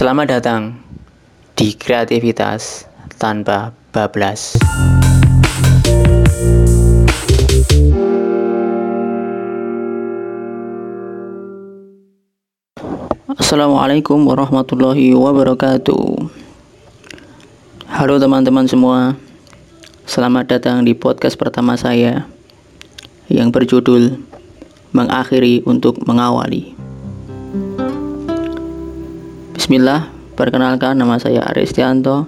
Selamat datang di kreativitas tanpa bablas. Assalamualaikum warahmatullahi wabarakatuh. Halo teman-teman semua. Selamat datang di podcast pertama saya yang berjudul Mengakhiri untuk Mengawali. Bismillah, perkenalkan nama saya Aristianto,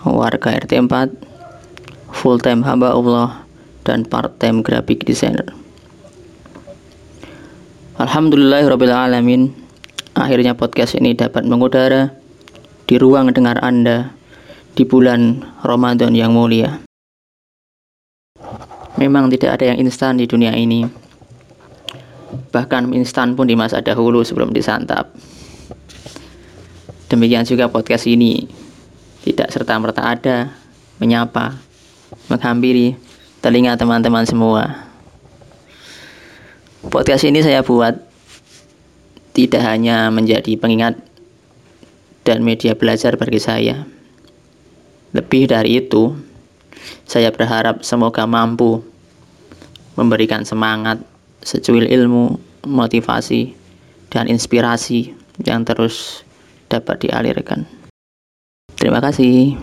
warga RT 4, full time hamba Allah, dan part time graphic designer. Alhamdulillahirrabbilalamin Akhirnya podcast ini dapat mengudara Di ruang dengar Anda Di bulan Ramadan yang mulia. Memang tidak ada yang instan di dunia ini. Bahkan instan pun di masa dahulu sebelum disantap Demikian juga podcast ini Tidak serta-merta ada Menyapa Menghampiri Telinga teman-teman semua Podcast ini saya buat tidak hanya menjadi pengingat dan media belajar bagi saya. Lebih dari itu, saya berharap semoga mampu memberikan semangat, secuil ilmu, motivasi, dan inspirasi yang terus dapat dialirkan. Terima kasih.